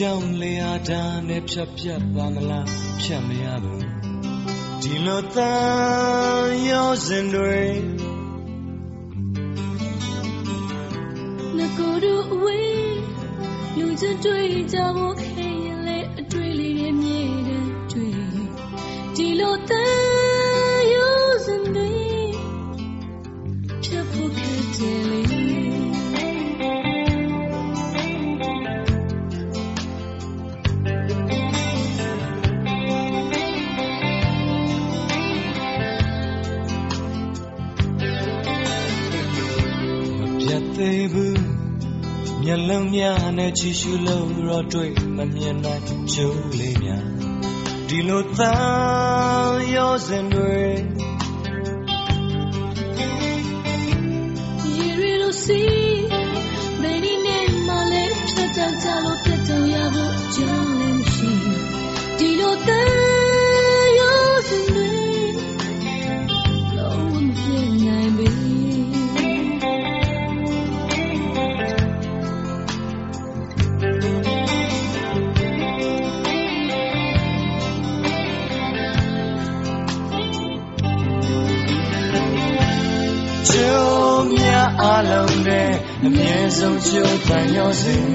တ်သေးဘူးရေစီကြောင့်လေအားတာနဲ့ဖြတ်ဖြတ်ပါမလားဖြတ်မရဘူးဒီလိုတန်ရောစင်တွေငကိုတို့အဝေးလူချင်တွေ့ကြဖို့ လုံးများနဲ့ချီရှုလို့တော့တွေ့မမြင်နိုင်ကျိုးလေးများဒီလိုသားရောစင်တွေရေရီလို အလုံးနဲ့အမြဲဆုံးချိုးတန်ရောစင်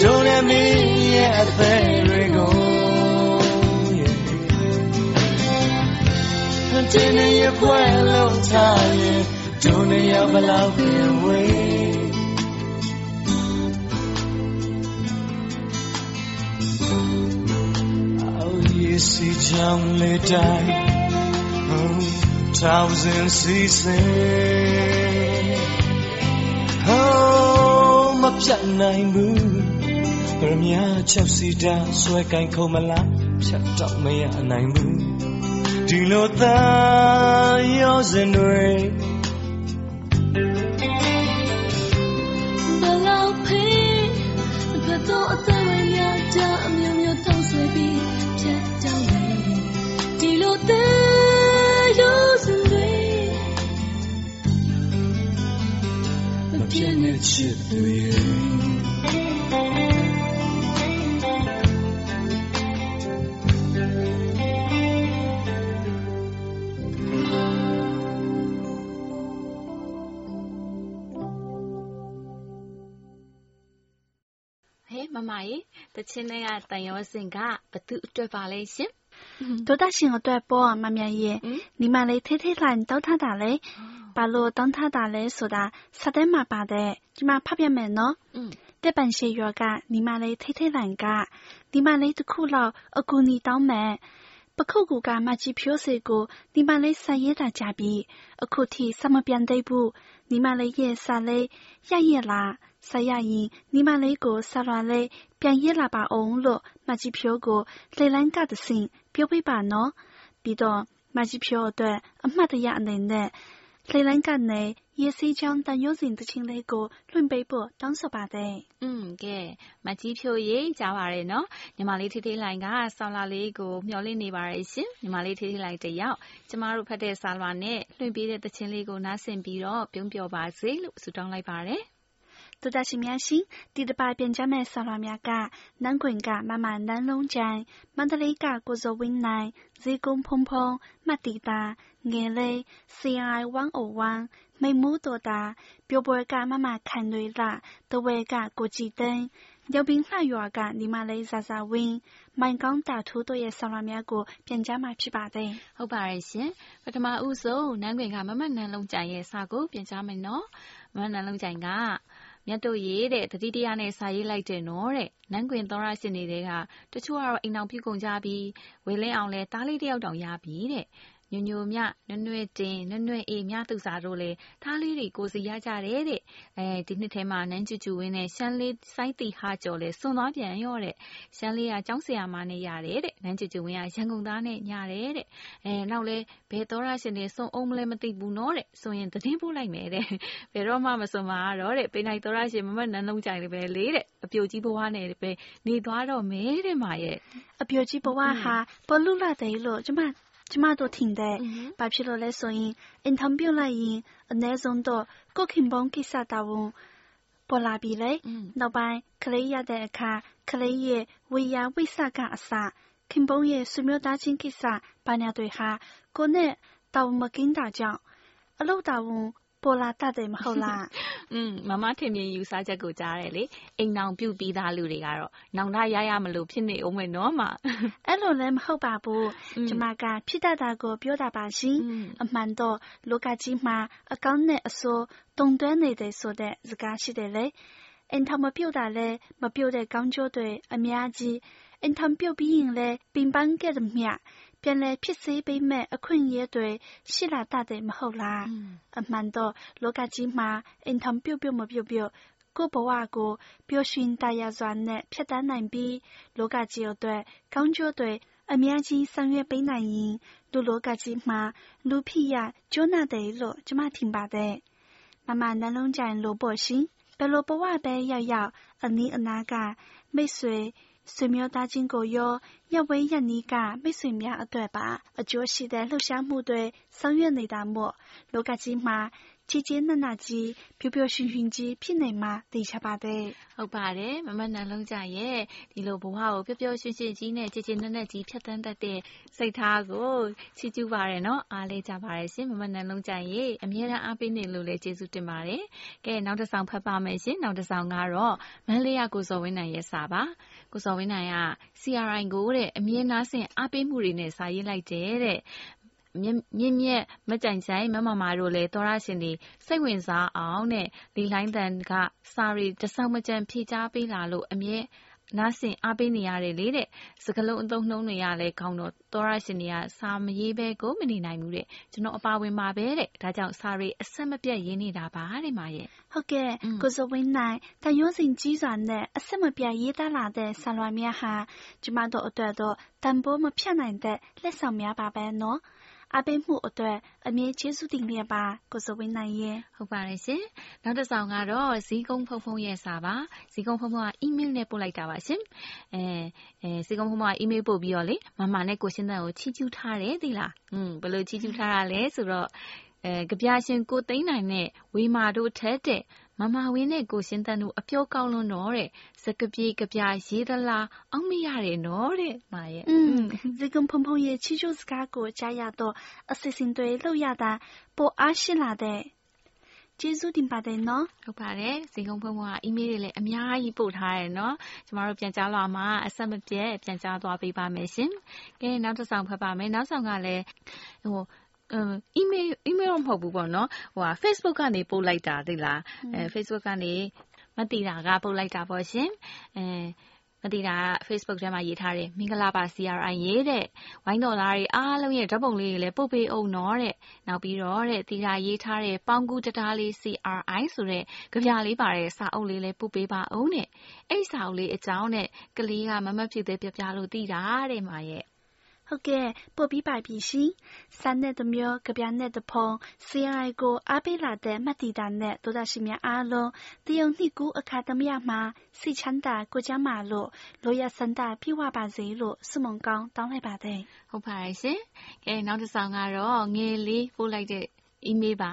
ဒုနဲ့မင်းရဲ့အသေးတွေကိုတင်းနေရခွဲလို့ထားရင်ဒုနဲ့ရဘလောက်ပြင်ဝေး Oh, you see, John Lee thousand seasons Oh မပြတ်နိုင်ဘူးပရမညာချက်စီတာဆွဲကင်ခုံမလားဖြတ်တော့မရနိုင်ဘူးဒီလိုသားရောစင်တွေဘလောက်ဖေးဘယ်တော့အသ ချစ်သူရဲ့မမရေတချင်းလေးကတန်ရောစင်ကဘသူအတွက်ပါလဲရှင်多大型的对波妈咪耶，你买来天天来到他打嘞， ဘာလို့တောင်းထားတာလဲဆိုတာစာထဲမှာပါတဲ့ကျမဖတ်ပြမယ်နော်။တက်ပန်ရှေရွာကညီမလေးထိထိလန်ကညီမလေးတစ်ခုလောက်အကူအညီတောင်းမယ်။ပခုတ်ကူကမကြီးဖြိုးစေကိုညီမလေးဆက်ရတာကြပြီးအခုထိစမပြန်သေးဘူးညီမလေးရဲ့စာလေးရရလားဆက်ရရင်ညီမလေးကိုဆက်ရလေးပြန်ရလာပါအောင်လို့မကြီးဖြိုးကိုလေလန်းကတစင်ပြောပြပါနော်ပြီးတော့မကြီးဖြိုးအတွက်အမှတ်တရအနေနဲ့ လေလန်းကနေရေစီချောင်းတန်ရုံးစဉ်တချင်းလေးကိုလွှင့်ပေးဖို့တောင်းဆိုပါတယ်။อืมကဲမကြီးဖြိုးရေးကြားပါရယ်နော်။ညီမလေးထေးထေးလိုင်ကဆောင်းလာလေးကိုမျှော်လင့်နေပါရယ်ရှင်။ညီမလေးထေးထေးလိုင်တယောက်ကျမတို့ဖတ်တဲ့စာလွှာနဲ့လွှင့်ပေးတဲ့တချင်းလေးကိုနားဆင်ပြီးတော့ပြုံးပျော်ပါစေလို့ဆုတောင်းလိုက်ပါရယ်။ 多大新面心，第的八边家们沙拉面噶，南滚噶慢慢南龙站，曼德里噶故作温奈，日公碰碰，马地达，眼泪，CI one o one，眉目多大，标本噶慢慢看对啦，都为噶国际灯。有边下药噶，你妈你咋咋温，万港大土都嘢沙拉面个，变家买批把的。好ပါရဲ့ရှင်ပထမဦးဆုံးနန်းခွင်ကမမနန်းလုံးကြိုင်ရဲ့စာကိုပြန်ကြမယ်နော်မမနန်းလုံးကြိုင်က မြတ်တို့ရေတဲ့တတိတရားနဲ့စာရေးလိုက်တယ်နော်တဲ့နန်းကွင်သောရရှင်တွေကတချို့ကတော့အိမ်အောင်ပြုကုန်ကြပြီးဝေလင်းအောင်လဲတားလေးတယောက်တောင်ရပြီတဲ့ ညိုညိုမြ နွဲ့နွဲ့တင် နွဲ့နွဲ့အေး မြသူစာတို့လေသားလေးတွေ ကိုစီရကြတယ်တဲ့အဲဒီနှစ်ထဲမှာ နန်းကျူကျူဝင်းနဲ့ ရှမ်းလေး စိုင်းတီဟာကျော်လဲစွန်သွားပြန်ရောတဲ့ ရှမ်းလေးက ကျောင်းဆရာမနဲ့ ရတယ်တဲ့ နန်းကျူကျူဝင်းက ရန်ကုန်သားနဲ့ညတယ်တဲ့အဲနောက်လဲဘယ်တော်ရရှင်တွေ စွန်အောင်မလဲ မသိဘူးနော်တဲ့ဆိုရင် သတင်းပို့လိုက်မယ်တဲ့ ဘယ်တော့မှ မစွန်ပါတော့တဲ့ပိနိုင်တော်ရရှင် မမနန်းလုံးကြိုင်လေးပဲလေတဲ့ အပြိုကြီးဘဝနဲ့ပဲ နေသွားတော့မယ်တဲ့မရဲ့အပြိုကြီးဘဝဟာ ပေါ်လူလာတယ်လို့ ကျမ ကျမတို့ထင်တယ်။ဘာဖြစ်လို့လဲဆိုရင်အိမ်ထောင်ပြုတ်လိုက်ရင်အနည်းဆုံးတော့ကိုခင်ပွန်းကိစ္စတာဝန်ပေါ်လာပြီလေ။နောက်ပိုင်းကလေးရတဲ့အခါကလေးရဲ့ဝေယဝိစကအစခင်ပွန်းရဲ့ဆွေမျိုးသားချင်းကိစ္စဘာညာတွေဟာကိုနဲ့တာဝန်မကင်းတာကြောင့်အလုပ်တာဝန် ပေါ်လာတတ်တယ်မဟုတ်လား။อืมမမထင်မြင်ယူဆချက်ကိုကြားတယ်လေ။အိမ်နောင်ပြုတ်ပြီးသားလူတွေကတော့နောင်တရရမလို့ဖြစ်နေအောင်မယ်နော်မ။အဲ့လိုလည်းမဟုတ်ပါဘူး။ကျမကဖြစ်တတ်တာကိုပြောတာပါရှင်။အမှန်တော့လောကကြီးမှာအကောင်းနဲ့အဆိုးတုံ့တွဲနေတယ်ဆိုတဲ့စကားရှိတယ်လေ။အိမ်ထောင်မပြုတ်တာလည်းမပြုတ်တဲ့ကောင်းကျိုးတွေအများကြီးအိမ်ထောင်ပြုတ်ပြီးရင်လည်းပင်ပန်းခဲ့သမျှ ပြန်လည်ဖြစ်စေပေးမယ့်အခွင့်အရေးတွေရှိလာတတ်တယ်မဟုတ်လား။အမှန်တော့လောကကြီးမှာအိမ်ထောင်ပြုတ်ပြုတ်မပြုတ်ပြုတ်ကိုယ့်ဘဝကိုပျော်ရွှင်သာယာစွာနဲ့ဖြတ်သန်းနိုင်ပြီးလောကကြီးအတွက်ကောင်းကျိုးတွေအများကြီးဆောင်ရွက်ပေးနိုင်ရင်လူလောကကြီးမှာလူဖြစ်ရကျိုးနတယ်လို့ကျမထင်ပါတယ်။မမနှလုံးကြိုင်လို့ပေါ့ရှင်။ဘယ်လိုဘဝပဲရောက်ရောက်အနီးအနားကမိတ်ဆွေ ဆွေမျိုးသားချင်းကိုရောရပ်ဝေးရပ်နီးကမိတ်ဆွေများအတွက်ပါအကျိုးရှိတဲ့လှုပ်ရှားမှုတွေဆောင်ရွက်နေတာမို့လောကကြီးမှာကြီးကြီးနက်နက်ကြီးပျော်ပျော်ရွှင်ရွှင်ကြီးဖြစ်နေမှသိချပါတယ်။ဟုတ်ပါတယ်မမနှလုံးကြရဲ့ဒီလိုဘဝကိုပျော်ပျော်ရွှင်ရွှင်ကြီးနဲ့ကြီးကြီးနက်နက်ကြီးဖြတ်သန်းတတ်တဲ့စိတ်ထားကိုချီးကျူးပါရနော်အားလေးကြပါရရှင်မမနှလုံးကြရဲ့အမြဲတမ်းအားပေးနေလို့လည်းကျေးဇူးတင်ပါတယ်။ကဲနောက်တစ်ဆောင်ဖတ်ပါမယ်ရှင်နောက်တစ်ဆောင်ကတော့မန်းလေးရကိုစော်ဝင်းနိုင်ရဲ့စာပါ ကိုစော်ဝင်းနိုင်က CRI ကိုတဲ့အမြဲနားဆင်အားပေးမှုတွေနဲ့စာရေးလိုက်တယ်တဲ့မြင့်မြတ်မကြိုင်ကြိုင်မမမာတို့လည်းသောရရှင်တွေစိတ်ဝင်စားအောင်နဲ့လီလိုင်းတန်ကစာရီတစောင်းမကြံဖြေချပေးလာလို့အမြဲ နားဆင်အားပေးနေရတယ်လေတဲ့စကလုံးအသုံးနှုန်းတွေကလည်းကောင်းတော့သောရရှင်တွေကစာမရေးဘဲကိုမနေနိုင်ဘူးတဲ့ကျွန်တော်အပါဝင်ပါပဲတဲ့ဒါကြောင့်စာရီအဆက်မပြတ်ရင်းနေတာပါတဲ့မရဲ့ဟုတ်ကဲ့ကိုစဝင်းနိုင်တန်ရုံးစင်ကြီးစွာနဲ့အဆက်မပြတ်ရေးသားလာတဲ့ဆာလွန်မြတ်ဟာကျမတို့အတွက်တော့တန်ဖိုးမဖြတ်နိုင်တဲ့လက်ဆောင်များပါပဲနော် အားပေးမှုအတွက်အမြဲကျေးဇူးတင်လျက်ပါကိုစဝင်းနိုင်ရဲ့ဟုတ်ပါတယ်ရှင်နောက်တစ်ဆောင်ကတော့ဇီးကုန်းဖုံဖုံရဲ့စာပါဇီးကုန်းဖုံဖုံကအီးမေးလ်နဲ့ပို့လိုက်တာပါရှင်အဲအဲဇီးကုန်းဖုံဖုံကအီးမေးလ်ပို့ပြီးတော့လေမမနဲ့ကိုရှင်းတဲ့ကိုချီးကျူးထားတယ်သိလားอืมဘယ်လိုချီးကျူးထားတာလဲဆိုတော့အဲကြပြရှင်ကိုသိန်းနိုင်နဲ့ဝေမာတို့ထက်တဲ့ မမဝင်းနဲ့ကိုရှင်တန်တို့အပြောကောင်းလွန်းတော့တဲ့စကပြေကပြရေးသလားအောက်မရတယ်နော်တဲ့မရဲ့อืม这跟鹏鹏也起初自家国家呀都အစီစဉ်တွေလောက်ရတာပိုအားရှိလာတဲ့ကျေးဇူးတင်ပါတယ်နော်ဟုတ်ပါတယ်ဇင်ကုန်းဖုံဖုံကအီးမေးလ်တွေလည်းအများကြီးပို့ထားတယ်နော်ကျမတို့ပြန်ကြားလာမှာအဆက်မပြတ်ပြန်ကြားသွားပေးပါမယ်ရှင်ကဲနောက်တစ်ဆောင်ဖတ်ပါမယ်နောက်ဆောင်ကလည်းဟိုအမ် email email တော့မဟုတ်ဘူးပေါ့နော်ဟိုဟာ Facebook ကနေပို့လိုက်တာသိလားအဲ Facebook ကနေမတိတာကပို့လိုက်တာပေါ့ရှင်အဲမတိတာက Facebook ထဲမှာရေးထားတယ်မင်္ဂလာပါ CRI ရေးတဲ့ဝိုင်းတော်သားတွေအားလုံးရဲ့ဓာတ်ပုံလေးတွေလည်းပုတ်ပေးအောင်နော်တဲ့နောက်ပြီးတော့တဲ့တိတာရေးထားတဲ့ပေါင်ကူတတားလေး CRI ဆိုတဲ့ကြပြလေးပါတဲ့စာအုပ်လေးလည်းပုတ်ပေးပါအောင်တဲ့အဲ့စာအုပ်လေးအကြောင်းနဲ့ကလေးကမမဖြစ်သေးပြပြလို့တိတာတဲ့မှာရဲ့ ဟုတ်ကဲ့ပို့ပြီးပါပြီရှင်။စာနဲ့တစ်မျိုး၊ကဗျာနဲ့တစ်ဖုံ CRI ကိုအားပေးလာတဲ့မတ်တီတာနဲ့သောတာရှင်များအားလုံးတရုတ်နှစ်ကူးအခါသမယမှာစိတ်ချမ်းသာကိုကျမ်းမာလို့လိုရဆန္ဒပြည့်ဝပါစေလို့ဆုမွန်ကောင်းတောင်းလိုက်ပါတယ်။ဟုတ်ပါတယ်ရှင်။ကဲနောက်တစ်ဆောင်ကတော့ငယ်လေးပို့လိုက်တဲ့ email ပါ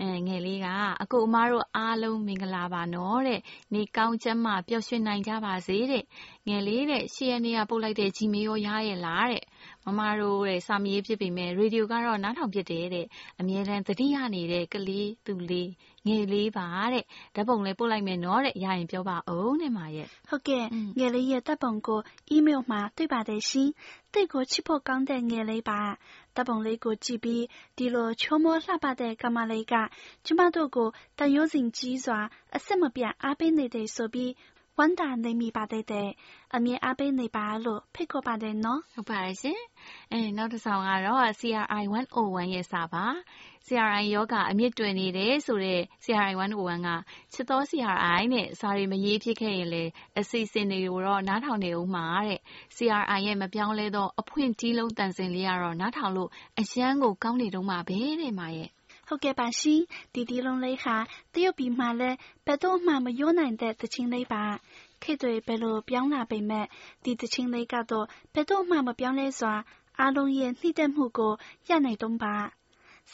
အဲငယ်လေးကအကိုအမတို့အားလုံးမင်္ဂလာပါနော်တဲ့နေကောင်းချမ်းမှပျော်ရွှင်နိုင်ကြပါစေတဲ့ငယ်လေးတဲ့ရှေ့ရနေကပို့လိုက်တဲ့ Gmail ရောရရဲ့လားတဲ့မမတို့တဲ့စာမရေးဖြစ်ပေမဲ့ရေဒီယိုကတော့နားထောင်ဖြစ်တယ်တဲ့အမြဲတမ်းသတိရနေတဲ့ကလေးသူလေးငယ်လေးပါတဲ့ဓာတ်ပုံလေးပို့လိုက်မယ်နော်တဲ့ရရင်ပြောပါအောင်တဲ့မရဲ့ဟုတ်ကဲ့ငယ်လေးရဲ့ဓာတ်ပုံကို email မှာတွေ့ပါတယ်ရှင်တိတ်ကိုချစ်ဖို့ကောင်းတဲ့ငယ်လေးပါဓာ တ်ပုံလေးကိုကြည့်ပြီး ဒီလိုချိုးမောလှပတဲ့ကမလေးက ကျမတို့ကို တန်ရိုးစင်ကြီးစွာ အဆက်မပြတ် အားပေးနေတဲ့ဆိုပြီး ဝမ်းသာနေမိပါသေးတယ်။အမြဲအားပေးနေပါလို့ဖိတ်ခေါ်ပါတယ်နော်။ဟုတ်ပါတယ်ရှင်။အဲနောက်တစ်ဆောင်ကတော့ CRI 101ရဲ့စာပါ။ CRI ယောဂအမြင့်တွယ်နေတယ်ဆိုတဲ့ CRI 101ကချစ်သော CRI နဲ့စာရီမရေးဖြစ်ခဲ့ရင်လေအစီအစဉ်တွေကိုတော့နားထောင်နေဦးမှာတဲ့ CRI ရဲ့မပြောင်းလဲသောအဖွင့်ကြီးလုံးတန်စင်လေးကတော့နားထောင်လို့အရန်ကိုကောင်းနေတော့မှာပဲတဲ့မရဲ့ ဟုတ်ကဲ့ပါရှင်ဒီဒီလုံးလေးဟာတရုတ်ပြည်မှာလည်းဘယ်တော့မှမရိုးနိုင်တဲ့သချင်းလေးပါခေတ်တွေဘယ်လိုပြောင်းလာပေမဲ့ဒီသချင်းလေးကတော့ဘယ်တော့မှမပြောင်းလဲစွာအားလုံးရဲ့နှိမ့်သက်မှုကိုရနိုင်တုံးပါ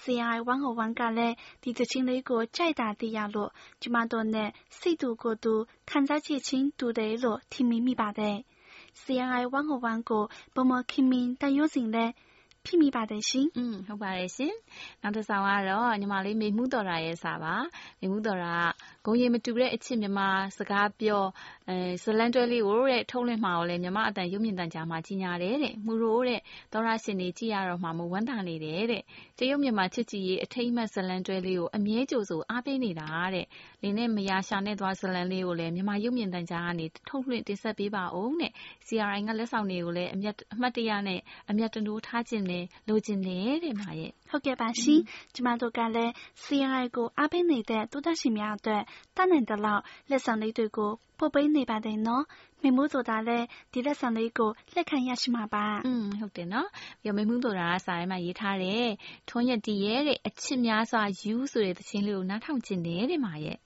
CI 101ကလည်းဒီသချင်းလေးကိုကြိုက်တာသိရလို့ကျမတို့နဲ့စိတ်တူကိုယ်တူခံစားချက်ချင်းတူ တယ်လို့ထင်မိမိပါတယ်။ CI 101ကိုဘမခင်မင်တန်ရုံးစဉ်လည်းဖြစ်မိပါတယ်ရှင်။อืมဟုတ်ပါတယ်ရှင်။နောက်တစ်ဆောင်ကတော့ညီမလေးမေမှုတော်တာရဲ့စာပါ။မေမှုတော်တာကဂုံရီမတူတဲ့အချစ်မြမစကားပြောအဲဇလန်တွဲလေးကိုတဲ့ထုံးလင်းမှာကိုလည်းမြမအတန်ရုပ်မြင်တန်ကြားမှာကြီးညာတယ်တဲ့။မှုရိုးတဲ့သောရရှင်နေကြည်ရတော့မှမဝမ်းသာနေတယ်တဲ့။တရုတ်မြမချစ်ကြည်ရေးအထိမ့်မှတ်ဇလန်တွဲလေးကိုအမြဲကြိုဆိုအားပေးနေတာတဲ့။လင်းနဲ့မယာရှာနဲ့သွားဇလန်လေးကိုလည်းမြမရုပ်မြင်တန်ကြားကနေထုတ်လွှင့်တင်ဆက်ပေးပါအောင်တဲ့။ CRI ကလက်ဆောင်တွေကိုလည်းအမျက်အမှတ်တရနဲ့အမျက်တနိုးထားခြင်းလည်းလိုချင်တယ်တဲ့မရဲ့ဟုတ်ကဲ့ပါရှင်ကျမတို့ကလည်း CRI ကိုအားပေးနေတဲ့တုဒ္ဒရှင်များအတွက်တတ်နိုင်သလောက်လက်ဆောင်လေးတွေကိုပို့ပေးနေပါတယ်နော်မေမိုးဆိုတာလည်းဒီလက်ဆောင်လေးကိုလက်ခံရရှိမှာပါอืมဟုတ်တယ်နော်ပြီးတော့မေမိုးဆိုတာကစာရဲမှာရေးထားတယ်ထွန်းရတီရဲ့တဲ့အချစ်များစွာယူဆိုတဲ့သချင်းလေးကိုနားထောင်ကျင်တယ်တဲ့မရဲ့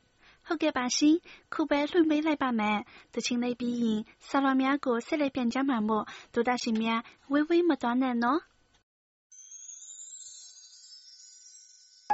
ဟုတ်ကဲ့ပါရှင်ခုပဲလွှင့်ပေးလိုက်ပါမယ်တချင်းလေးပြီးရင်ဆာလွန်များကိုဆက်လက်ပြန်ကြမှာမို့ဒေါတာရှင်များဝေးဝေးမတော်နဲ့နော်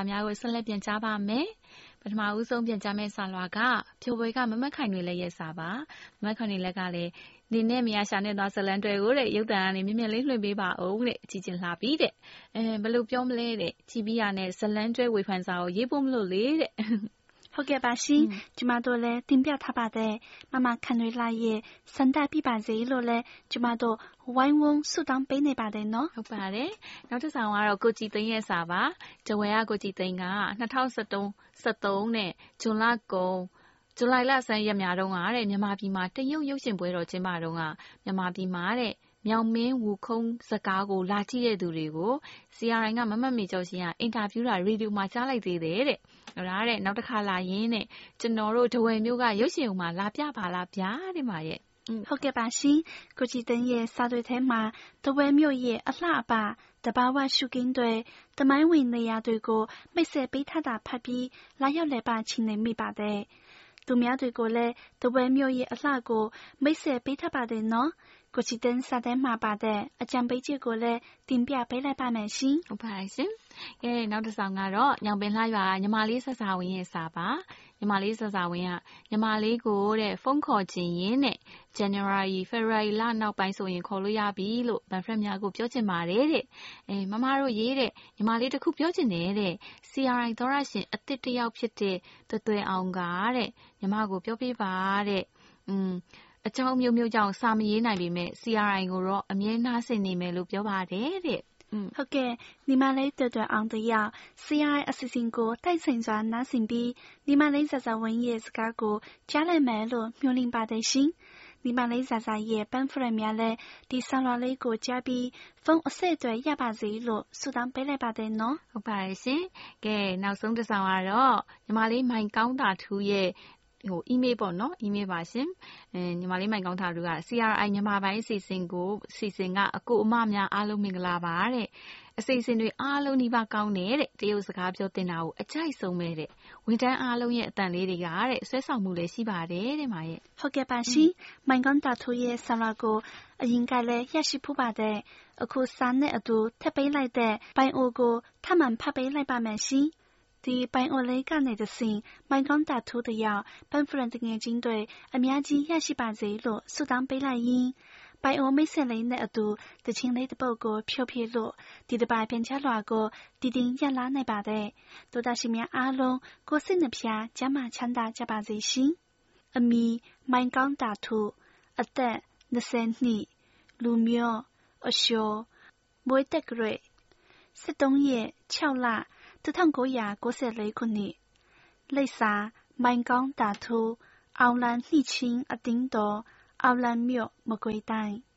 လွာများကိုဆက်လက်ပြန်ကြားပါမယ်ပထမဦးဆုံးပြန်ကြားမယ့်စာလွာကဖြိုပွဲကမမတ်ခိုင်တွေလည်းရဲ့စာပါမမတ်ခိုင်တွေလည်းကလည်းနေနဲ့မရရှာနဲ့သွားဇလန်တွေကိုတဲ့ရုပ်တံကနေမြင်မြင်လေးလွှင့်ပေးပါအောင်တဲ့ကြည်ကျင်လာပြီတဲ့အဲဘယ်လိုပြောမလဲတဲ့ကြည်ပြီးရနဲ့ဇလန်ကျွဲဝေဖန်စာကိုရေးဖို့မလို့လေတဲ့ ဟုတ်ကဲ့ပါရှင်ကျမတို့လည်းတင်ပြထားပါတယ်မမခံရလာရဲ့စန္ဒပြပါစေလို့လည်းကျမတို့ဝိုင်းဝန်းဆုတောင်းပေးနေပါတယ်နော်ဟုတ်ပါတယ်နောက်တစ်ဆောင်ကတော့ကိုကြည်သိန်းရဲ့စာပါဂျဝဲရကိုကြည်သိန်းက2013 73နဲ့ဇွန်လကုန်ဇူလိုင်လဆန်းရက်များတုန်းကတဲ့မြန်မာပြည်မှာတရုတ်ရုပ်ရှင်ပွဲတော်ကျင်းပတုန်းကမြန်မာပြည်မှာတဲ့ မြောင်မင်း ဝူခုံးစကားကို လာကြည့်တဲ့သူတွေကို CRI က မမတ်မေကျော်ရှင်က အင်တာဗျူးတာ ရေဒီယိုမှာ ကြားလိုက်သေးတယ်တဲ့။ဒါတဲ့ နောက်တစ်ခါလာရင်တဲ့ ကျွန်တော်တို့ဒဝယ်မျိုးကရုပ်ရှင်ုံမှာ လာပြပါလားဗျာတဲ့မှာရဲ့ဟုတ်ကဲ့ပါရှင် ကိုကြည်တန်းရဲ့ စာတွေထဲမှာတဝဲမြို့ရဲ့ အလှအပတဘာဝရှုကင်းတွေတမိုင်းဝင်နေရာတွေကို မိတ်ဆက်ပေးထားတာဖတ်ပြီး လာရောက်လဲပါချင်နေမိပါတယ် သူများတွေကိုလည်းတဝဲမြို့ရဲ့ အလှကို မိတ်ဆက်ပေးထားပါတယ်နော် ကိုချီတင်းစာထဲမှာပါတဲ့အကြံပေးချက်ကိုလည်းတင်ပြပေးလိုက်ပါမယ်ရှင်။ဟုတ်ပါရှင်။ကဲနောက်တစ်ဆောင်ကတော့ညောင်ပင်လှရွာညီမလေးဆက်စာဝင်ရဲ့စာပါ။ညီမလေးဆက်စာဝင်ကညီမလေးကိုတဲ့ဖုန်းခေါ်ခြင်းရင်းနဲ့ January February လနောက်ပိုင်းဆိုရင်ခေါ်လို့ရပြီလို့ band friend များကိုပြောချင်ပါတယ်တဲ့။အဲမမတို့ရေးတဲ့ညီမလေးတခုပြောချင်တယ်တဲ့။ CRI သောရရှင်အစ်စ်တယောက်ဖြစ်တဲ့သွဲသွဲအောင်ကတဲ့ညီမကိုပြောပြပါတဲ့။อืม အကြောင်းမျိုးမျိုးကြောင့်စာမရေးနိုင်ပေမဲ့ CRI ကိုတော့အမြဲနှားဆင်နေမယ်လို့ပြောပါတယ်တဲ့ဟုတ်ကဲ့你们嘞短短昂的要 CRI အစီအစဉ်ကိုတိုက်ဆိုင်စွာနားဆင်ပြီး你们嘞ဇာဇာဝန်ရဲ့စကားကိုကြားလိုက်မယ်လို့မျှော်လင့်ပါတယ်ရှင်။你们嘞ဇာဇာရဲ့ပန်းဖရက်များလည်းဒီဆာလွာလေးကိုကြားပြီးဖုန်းအဆက်အသွယ်ရပါစေလို့ဆုတောင်းပေးလိုက်ပါတယ်နော်။ဟုတ်ပါတယ်ရှင်။ကဲနောက်ဆုံးတစ်ဆောင်ကတော့ညီမလေးမိုင်ကောင်းတာထူးရဲ့ ဟို email ပေါ့နော် email ပါရှင်အဲညီမလေးမိုင်ကောင်းထားသူက CRI မြန်မာပိုင်းအစီအစဉ်ကိုစီစဉ်ကအကိုအမများအားလုံးမင်္ဂလာပါတဲ့အစီအစဉ်တွေအားလုံးနှိပါကောင်းတယ်တဲ့တရုတ်စကားပြောတင်တာကိုအကြိုက်ဆုံးပဲတဲ့ဝန်ထမ်းအားလုံးရဲ့အတန်လေးတွေကတဲ့ဆွဲဆောင်မှုလည်းရှိပါတယ်တဲ့မာရဲ့ဟုတ်ကဲ့ပါရှင်မိုင်ကောင်းတာထိုးရဲ့ဆလာကိုအရင်ကလည်းရရှိဖို့ပါတယ်အခုစာနဲ့အတူထပ်ပေးလိုက်တဲ့ပိုင်အိုကိုထပ်မံဖတ်ပေးလိုက်ပါမယ်ရှင် ဒီပိုင်အိုလေးကနေတဆင့်မိုင်ကောင်းတာထိုးတယောက်ပန်ဖရန်တငယ်ချင်းတွေအများကြီးရရှိပါစေလို့ဆုတောင်းပေးလိုက်ရင်းပိုင်အိုမိတ်ဆက်လေးနဲ့အတူတချင်းလေးတစ်ပုတ်ကိုဖြုတ်ပြလို့ဒီတစ်ပါပြန်ချလွာကိုတည်တည်ရလာနိုင်ပါတယ်တို့တာရှင်များအားလုံးကိုစိတ်နှပြကျမ်းမာချမ်းသာကြပါစေရှင်အမီမိုင်ကောင်းတာထိုးအသက်20နှစ်လူမျိုးအလျှော်မွေးတက်ကြွ73ရက်6လ၁၉၉၄ခုနှစ်လိပ်စာမိုင်ကောင်းတာထူးအောင် လံနှိချင်းအတင်းတော်အောင်လံမြို့မကွေတိုင်းကယ်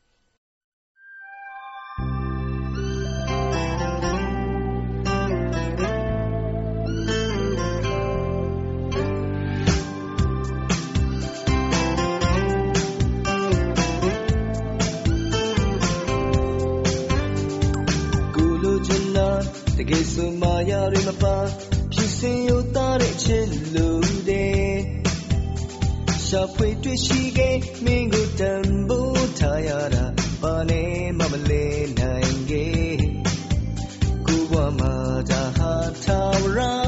ဆိုမာယာတွေမပါဖြစ်စင်ယူသားတဲ့ချစ်လူတဲ့ရှာဖွေတွေ့ရှိခဲ့မင်းကိုတန်ဖိုးထားရတာဘာနဲ့မှမလဲနိုင်ခဲ့ကိုဘဝမှာဒါဟာထာဝရ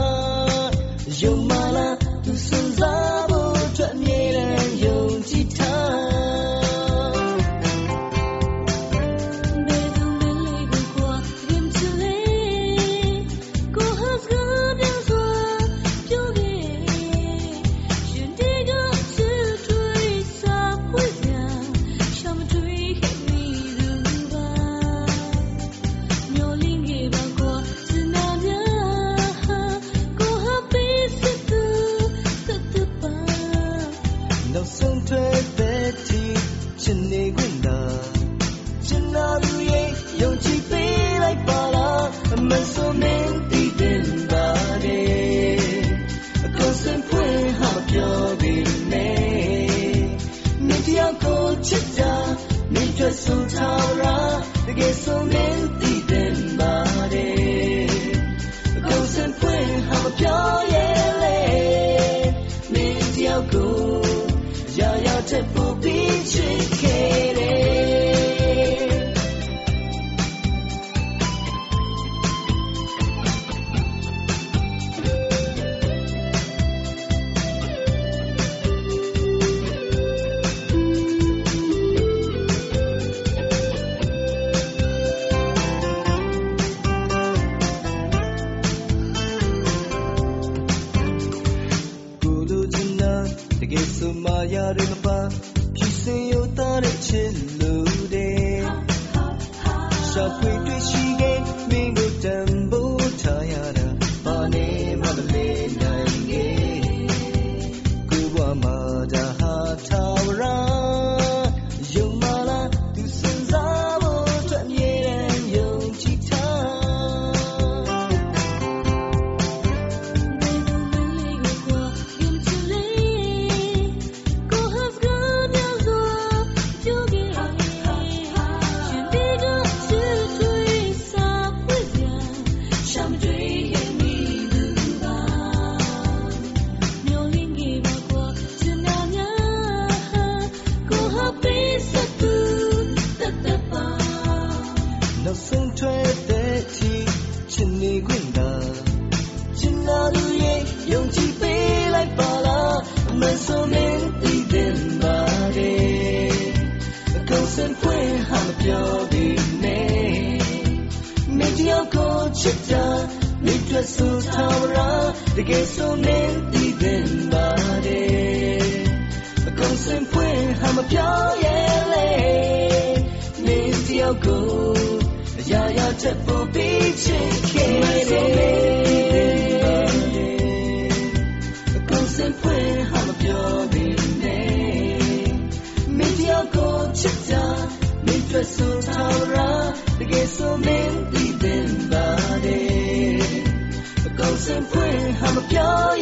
မာယာတွေမပါဖြစ်စင်ရတာတဲ့ချင်း ချက်ပို့ပြီးချစ်ခဲ့တယ်အကုန်စင်ဖွင့်ဟာမပြောပေမဲ့မင်းပြောကိုချစ်တာမင်းတွေ့ဆိုထားရာတကယ်ဆိုမင်းဒီတင်ပါတယ်အကုန်စင်ဖွင့်ဟာမပြော